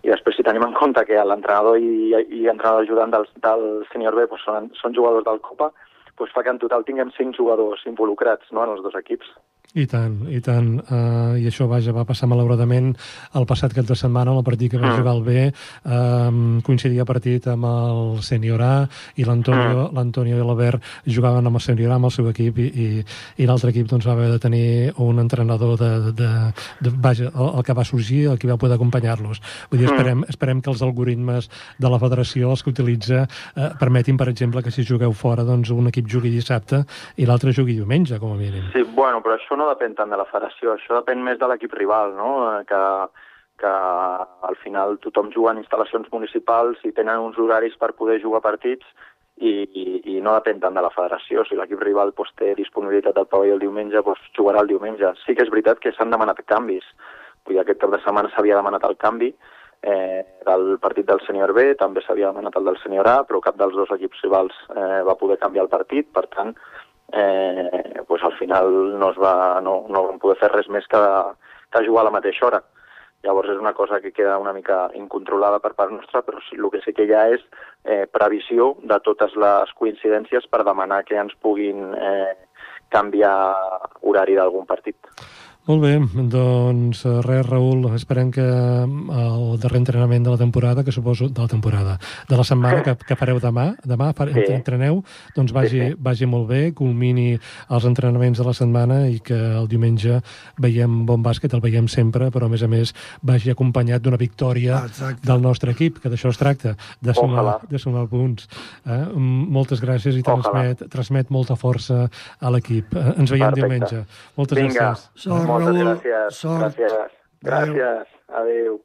I després, si tenim en compte que l'entrenador i, i entrenador ajudant del, del sènior B doncs són, són jugadors del Copa, doncs fa que en total tinguem cinc jugadors involucrats no, en els dos equips. I tant, i tant. Uh, I això, vaja, va passar malauradament el passat cap de setmana, el partit que va mm. jugar el B, uh, coincidia partit amb el sènior A i l'Antonio mm. l'Antonio i l'Albert jugaven amb el sènior A, amb el seu equip, i, i, i l'altre equip doncs, va haver de tenir un entrenador de, de, de, vaja, el, el que va sorgir, el que va poder acompanyar-los. Vull dir, mm. esperem, esperem que els algoritmes de la federació, els que utilitza, uh, permetin, per exemple, que si jugueu fora, doncs un equip jugui dissabte i l'altre jugui diumenge, com a mínim. Sí, bueno, però això no depèn tant de la federació, això depèn més de l'equip rival, no? Eh, que, que al final tothom juga en instal·lacions municipals i tenen uns horaris per poder jugar partits i, i, i no depèn tant de la federació. Si l'equip rival pues, té disponibilitat al pavelló el diumenge, pues, jugarà el diumenge. Sí que és veritat que s'han demanat canvis. Vull dir, aquest cap de setmana s'havia demanat el canvi eh, del partit del sènior B, també s'havia demanat el del sènior A, però cap dels dos equips rivals eh, va poder canviar el partit, per tant, eh, pues al final no, es va, no, no vam poder fer res més que, que jugar a la mateixa hora. Llavors és una cosa que queda una mica incontrolada per part nostra, però sí, el que sí que hi ha és eh, previsió de totes les coincidències per demanar que ens puguin eh, canviar horari d'algun partit. Molt bé, doncs eh, res, Raül, esperem que mm, el darrer entrenament de la temporada, que suposo de la temporada, de la setmana que, que fareu demà, demà sí. entreneu, doncs vagi, sí, sí. vagi molt bé, culmini els entrenaments de la setmana i que el diumenge veiem bon bàsquet, el veiem sempre, però a més a més vagi acompanyat d'una victòria Exacte. del nostre equip, que d'això es tracta, de sumar, de sumar punts. Eh? Moltes gràcies i transmet, transmet molta força a l'equip. Eh, ens veiem Perfecte. diumenge. Moltes Vinga. gràcies. Sort. Moltes Raül, gràcies. Sort. Gràcies. Gràcies. Adéu.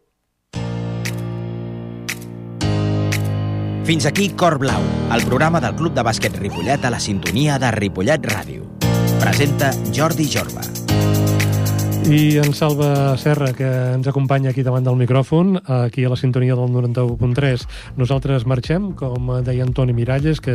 Fins aquí Cor Blau, el programa del Club de Bàsquet Ripollet a la sintonia de Ripollet Ràdio. Presenta Jordi Jorba. I en Salva Serra, que ens acompanya aquí davant del micròfon, aquí a la sintonia del 91.3. Nosaltres marxem, com deia Antoni Miralles, que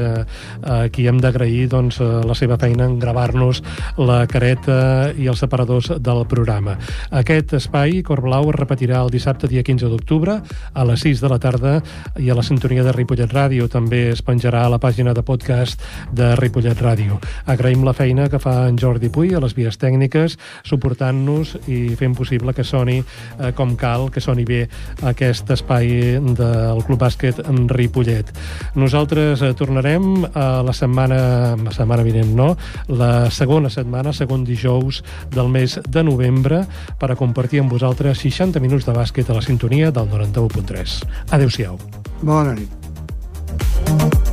aquí hem d'agrair doncs, la seva feina en gravar-nos la careta i els separadors del programa. Aquest espai, Cor Blau, es repetirà el dissabte, dia 15 d'octubre, a les 6 de la tarda, i a la sintonia de Ripollet Ràdio. També es penjarà a la pàgina de podcast de Ripollet Ràdio. Agraïm la feina que fa en Jordi Puy a les vies tècniques, suportant-nos nos i fent possible que soni eh, com cal, que soni bé aquest espai del Club Bàsquet Ripollet. Nosaltres eh, tornarem a la setmana, la setmana vinent, no? La segona setmana, segon dijous del mes de novembre, per a compartir amb vosaltres 60 minuts de bàsquet a la sintonia del 91.3. Adéu-siau. Bona nit.